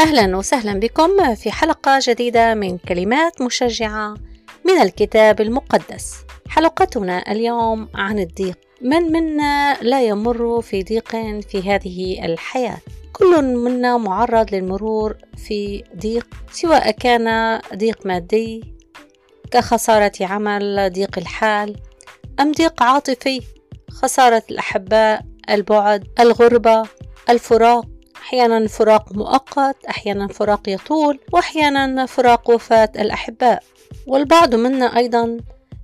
أهلا وسهلا بكم في حلقة جديدة من كلمات مشجعة من الكتاب المقدس. حلقتنا اليوم عن الضيق. من منا لا يمر في ضيق في هذه الحياة؟ كل منا معرض للمرور في ضيق سواء كان ضيق مادي كخسارة عمل، ضيق الحال، أم ضيق عاطفي، خسارة الأحباء، البعد، الغربة، الفراق، أحيانا فراق مؤقت أحيانا فراق يطول وأحيانا فراق وفاة الأحباء. والبعض منا أيضا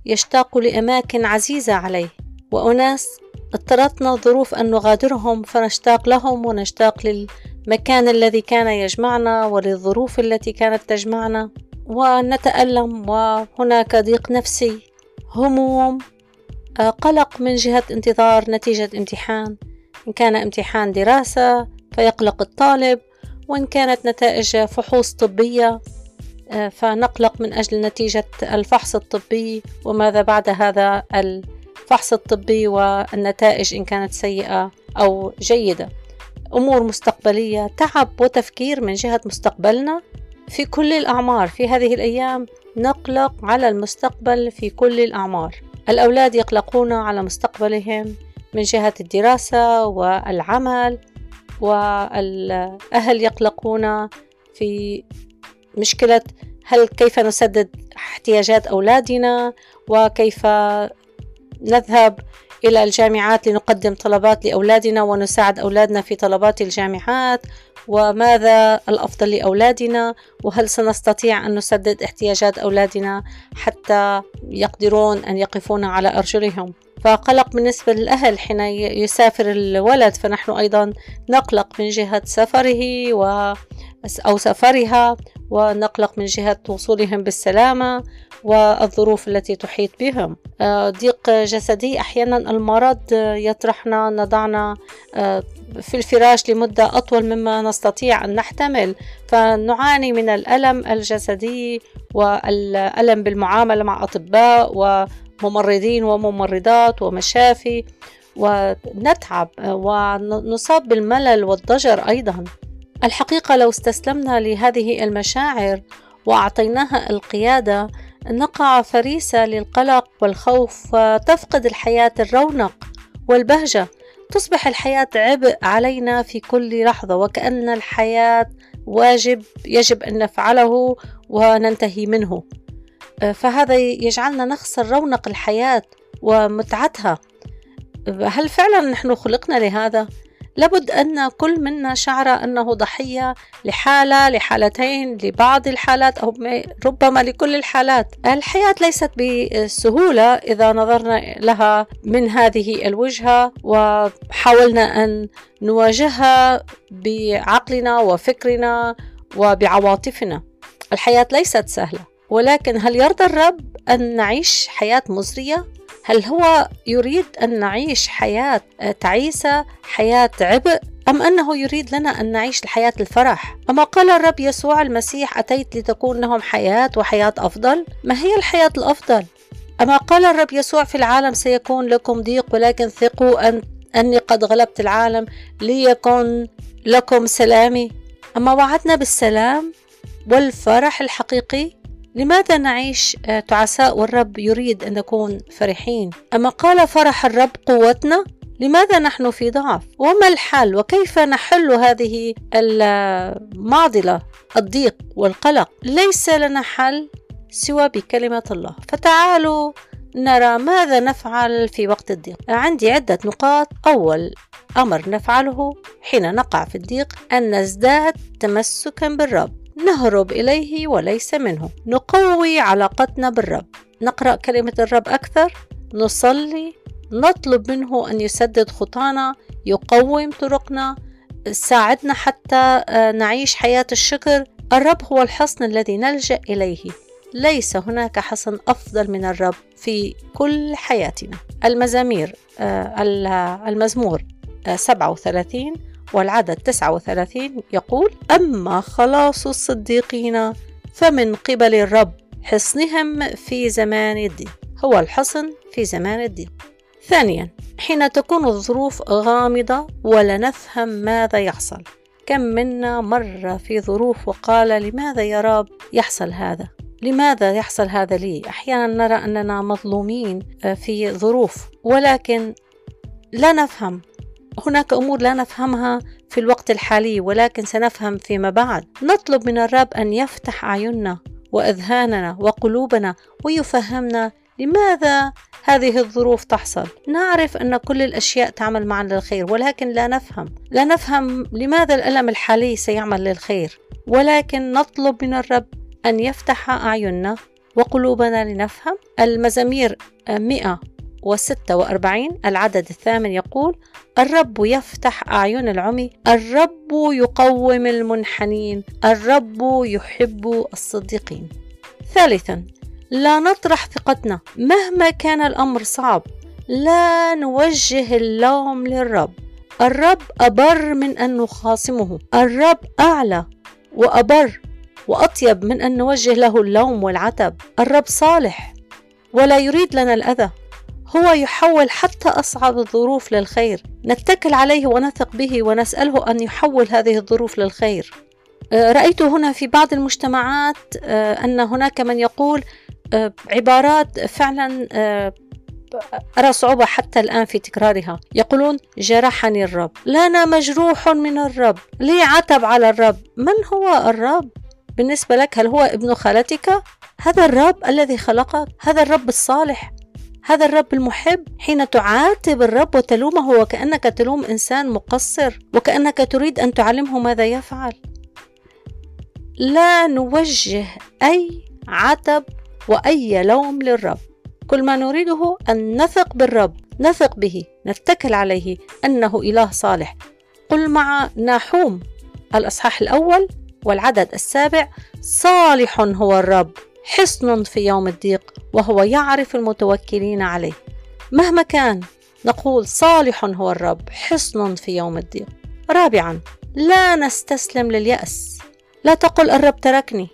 يشتاق لأماكن عزيزة عليه. وأناس اضطرتنا الظروف أن نغادرهم فنشتاق لهم ونشتاق للمكان الذي كان يجمعنا وللظروف التي كانت تجمعنا. ونتألم وهناك ضيق نفسي هموم قلق من جهة انتظار نتيجة امتحان. إن كان امتحان دراسة فيقلق الطالب وإن كانت نتائج فحوص طبية آه، فنقلق من أجل نتيجة الفحص الطبي وماذا بعد هذا الفحص الطبي والنتائج إن كانت سيئة أو جيدة. أمور مستقبلية تعب وتفكير من جهة مستقبلنا. في كل الأعمار في هذه الأيام نقلق على المستقبل في كل الأعمار. الأولاد يقلقون على مستقبلهم من جهة الدراسة والعمل. والأهل يقلقون في مشكلة هل كيف نسدد احتياجات أولادنا وكيف نذهب إلى الجامعات لنقدم طلبات لأولادنا ونساعد أولادنا في طلبات الجامعات وماذا الأفضل لأولادنا وهل سنستطيع أن نسدد احتياجات أولادنا حتى يقدرون أن يقفون على أرجلهم. فقلق بالنسبة للأهل حين يسافر الولد. فنحن أيضا نقلق من جهة سفره و أو سفرها ونقلق من جهة وصولهم بالسلامة والظروف التي تحيط بهم. آه، ضيق جسدي أحيانا المرض يطرحنا نضعنا آه، في الفراش لمدة أطول مما نستطيع أن نحتمل. فنعاني من الألم الجسدي والألم بالمعاملة مع أطباء وممرضين وممرضات ومشافي ونتعب ونصاب بالملل والضجر أيضا. الحقيقة لو استسلمنا لهذه المشاعر وأعطيناها القيادة نقع فريسة للقلق والخوف وتفقد الحياة الرونق والبهجة. تصبح الحياة عبء علينا في كل لحظة وكأن الحياة واجب يجب أن نفعله وننتهي منه. فهذا يجعلنا نخسر رونق الحياة ومتعتها. هل فعلا نحن خلقنا لهذا؟ لابد أن كل منا شعر أنه ضحية لحالة لحالتين لبعض الحالات أو ربما لكل الحالات. الحياة ليست بسهولة إذا نظرنا لها من هذه الوجهة وحاولنا أن نواجهها بعقلنا وفكرنا وبعواطفنا. الحياة ليست سهلة. ولكن هل يرضى الرب أن نعيش حياة مزرية؟ هل هو يريد أن نعيش حياة تعيسة حياة عبء أم أنه يريد لنا أن نعيش الحياة الفرح؟ أما قال الرب يسوع المسيح أتيت لتكون لهم حياة وحياة أفضل؟ ما هي الحياة الأفضل؟ أما قال الرب يسوع في العالم سيكون لكم ضيق ولكن ثقوا أن أني قد غلبت العالم ليكن لكم سلامي. أما وعدنا بالسلام والفرح الحقيقي؟ لماذا نعيش آه، تعساء والرب يريد أن نكون فرحين؟ أما قال فرح الرب قوتنا لماذا نحن في ضعف؟ وما الحل وكيف نحل هذه المعضلة الضيق والقلق؟ ليس لنا حل سوى بكلمة الله. فتعالوا نرى ماذا نفعل في وقت الضيق. عندي عدة نقاط. أول أمر نفعله حين نقع في الضيق أن نزداد تمسكا بالرب. نهرب إليه وليس منه. نقوي علاقتنا بالرب. نقرأ كلمة الرب أكثر. نصلي. نطلب منه أن يسدد خطانا يقوم طرقنا ساعدنا حتى آه، نعيش حياة الشكر. الرب هو الحصن الذي نلجأ إليه. ليس هناك حصن أفضل من الرب في كل حياتنا. المزامير آه، المزمور 37 آه، والعدد 39 يقول أما خلاص الصديقين فمن قبل الرب حصنهم في زمان الضيق هو الحصن في زمان الضيق ثانيا حين تكون الظروف غامضة ولا نفهم ماذا يحصل. كم منا مر في ظروف وقال لماذا يا رب يحصل هذا؟ لماذا يحصل هذا لي؟ أحيانا نرى أننا مظلومين في ظروف ولكن لا نفهم هناك أمور لا نفهمها في الوقت الحالي ولكن سنفهم فيما بعد. نطلب من الرب أن يفتح أعيننا وأذهاننا وقلوبنا ويفهمنا لماذا هذه الظروف تحصل. نعرف أن كل الأشياء تعمل معا للخير ولكن لا نفهم. لا نفهم لماذا الألم الحالي سيعمل للخير. ولكن نطلب من الرب أن يفتح أعيننا وقلوبنا لنفهم. المزامير 146 العدد الثامن يقول الرب يفتح أعين العمي الرب يقوم المنحنين الرب يحب الصديقين. ثالثا لا نطرح ثقتنا مهما كان الأمر صعب لا نوجه اللوم للرب. الرب أبر من أن نخاصمه الرب أعلى وأبر وأطيب من أن نوجه له اللوم والعتب. الرب صالح ولا يريد لنا الأذى. هو يحول حتى أصعب الظروف للخير. نتكل عليه ونثق به ونسأله أن يحول هذه الظروف للخير. آه، رأيت هنا في بعض المجتمعات آه، أن هناك من يقول آه، عبارات فعلا أرى صعوبة حتى الآن في تكرارها. يقولون جرحني الرب. لنا مجروح من الرب. لي عتب على الرب. من هو الرب؟ بالنسبة لك هل هو ابن خالتك؟ هذا الرب الذي خلقك؟ هذا الرب الصالح؟ هذا الرب المحب حين تعاتب الرب وتلومه وكأنك تلوم إنسان مقصر وكأنك تريد أن تعلمه ماذا يفعل. لا نوجه أي عتب وأي لوم للرب. كل ما نريده أن نثق بالرب نثق به نتكل عليه أنه إله صالح. قل مع ناحوم. الأصحاح الأول والعدد السابع صالح هو الرب. حصن في يوم الضيق وهو يعرف المتوكلين عليه. مهما كان نقول صالح هو الرب حصن في يوم الضيق. رابعا لا نستسلم لليأس. لا تقل الرب تركني.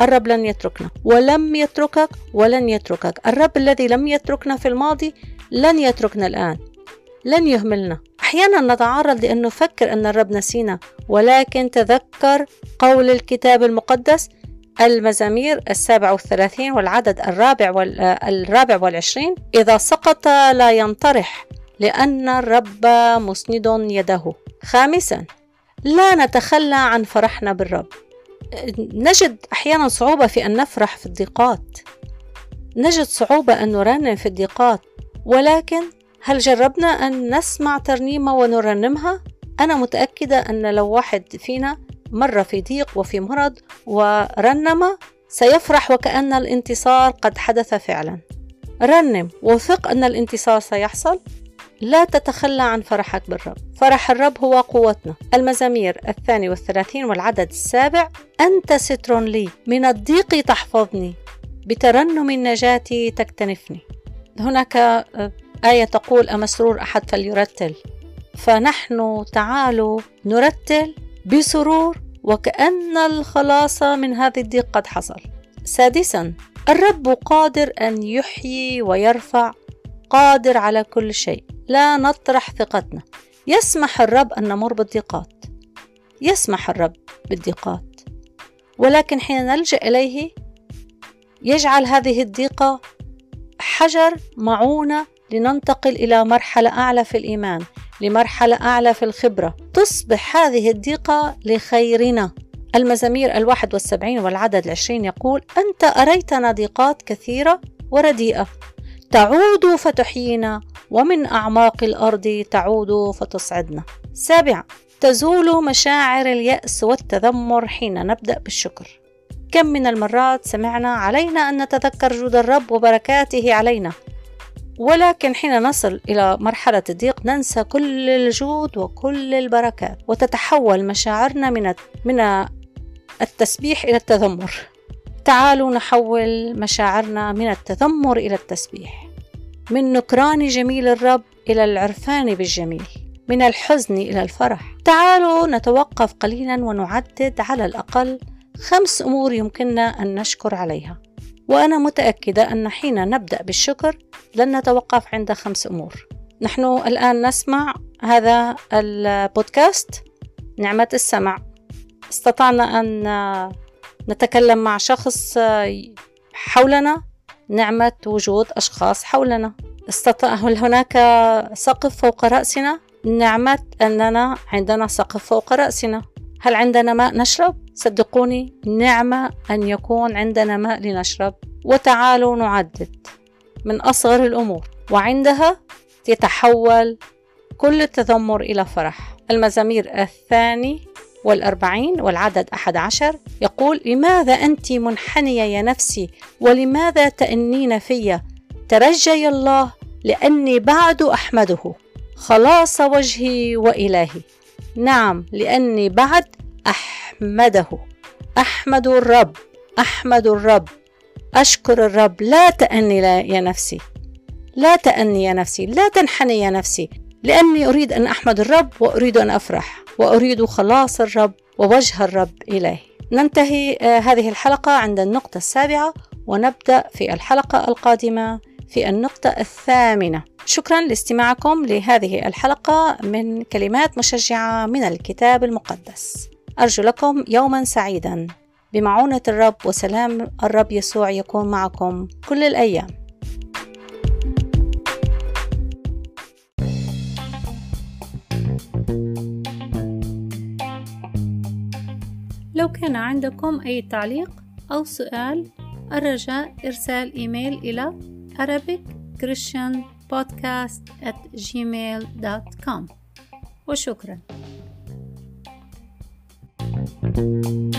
الرب لن يتركنا. ولم يتركك ولن يتركك. الرب الذي لم يتركنا في الماضي لن يتركنا الآن. لن يهملنا. أحيانا نتعرض لأن نفكر أن الرب نسينا ولكن تذكر قول الكتاب المقدس المزامير السابع والثلاثين والعدد الرابع والرابع والعشرين. إذا سقط لا ينطرح لأن الرب مسند يده. خامسا لا نتخلى عن فرحنا بالرب. نجد أحيانا صعوبة في أن نفرح في الضيقات. نجد صعوبة أن نرنم في الضيقات. ولكن هل جربنا أن نسمع ترنيمة ونرنمها؟ أنا متأكدة أن لو واحد فينا مر في ضيق وفي مرض ورنم سيفرح وكأن الانتصار قد حدث فعلا. رنم وثق أن الانتصار سيحصل؟ لا تتخلى عن فرحك بالرب. فرح الرب هو قوتنا. المزامير الثاني والثلاثين والعدد السابع أنت ستر لي. من الضيق تحفظني. بترنم النجاة تكتنفني. هناك آه، آية تقول أمسرور أحد فليرتل. فنحن تعالوا نرتل. بسرور وكأن الخلاص من هذه الضيق قد حصل. سادسا الرب قادر أن يحيي ويرفع قادر على كل شيء. لا نطرح ثقتنا. يسمح الرب أن نمر بالضيقات. يسمح الرب بالضيقات. ولكن حين نلجأ إليه يجعل هذه الضيقة حجر معونة لننتقل إلى مرحلة أعلى في الإيمان. لمرحلة أعلى في الخبرة. تصبح هذه الضيقة لخيرنا. المزامير الواحد والسبعين والعدد العشرين يقول أنت أريتنا ضيقات كثيرة ورديئة. تعود فتحيينا ومن أعماق الأرض تعود فتصعدنا. سابعا تزول مشاعر اليأس والتذمر حين نبدأ بالشكر. كم من المرات سمعنا علينا أن نتذكر جود الرب وبركاته علينا. ولكن حين نصل إلى مرحلة الضيق ننسى كل الجود وكل البركات وتتحول مشاعرنا من من التسبيح إلى التذمر. تعالوا نحول مشاعرنا من التذمر إلى التسبيح. من نكران جميل الرب إلى العرفان بالجميل. من الحزن إلى الفرح. تعالوا نتوقف قليلا ونعدد على الأقل خمس أمور يمكننا أن نشكر عليها. وأنا متأكدة أن حين نبدأ بالشكر لن نتوقف عند خمس أمور. نحن الآن نسمع هذا البودكاست نعمة السمع. استطعنا أن نتكلم مع شخص حولنا نعمة وجود أشخاص حولنا. استطاع هل هناك سقف فوق رأسنا نعمة أننا عندنا سقف فوق رأسنا. هل عندنا ماء نشرب؟ صدقوني نعمة أن يكون عندنا ماء لنشرب. وتعالوا نعدد من أصغر الأمور. وعندها يتحول كل التذمر إلى فرح. المزامير الثاني والأربعين والعدد أحد عشر يقول لماذا أنت منحنية يا نفسي؟ ولماذا تأنين في؟ ترجي الله لأني بعد أحمده. خلاص وجهي وإلهي. نعم لأني بعد أحمده. أحمد الرب أحمد الرب. أشكر الرب. لا تأني يا نفسي. لا تأني يا نفسي. لا تنحني يا نفسي. لأني أريد أن أحمد الرب وأريد أن أفرح. وأريد خلاص الرب ووجه الرب إلهي ننتهي آه، هذه الحلقة عند النقطة السابعة ونبدأ في الحلقة القادمة في النقطة الثامنة. شكرا لاستماعكم لهذه الحلقة من كلمات مشجعة من الكتاب المقدس. أرجو لكم يوما سعيدا. بمعونة الرب وسلام الرب يسوع يكون معكم كل الأيام. لو كان عندكم أي تعليق أو سؤال الرجاء إرسال إيميل إلى Arabic Christian Podcast at gmail.com وشكرا thank you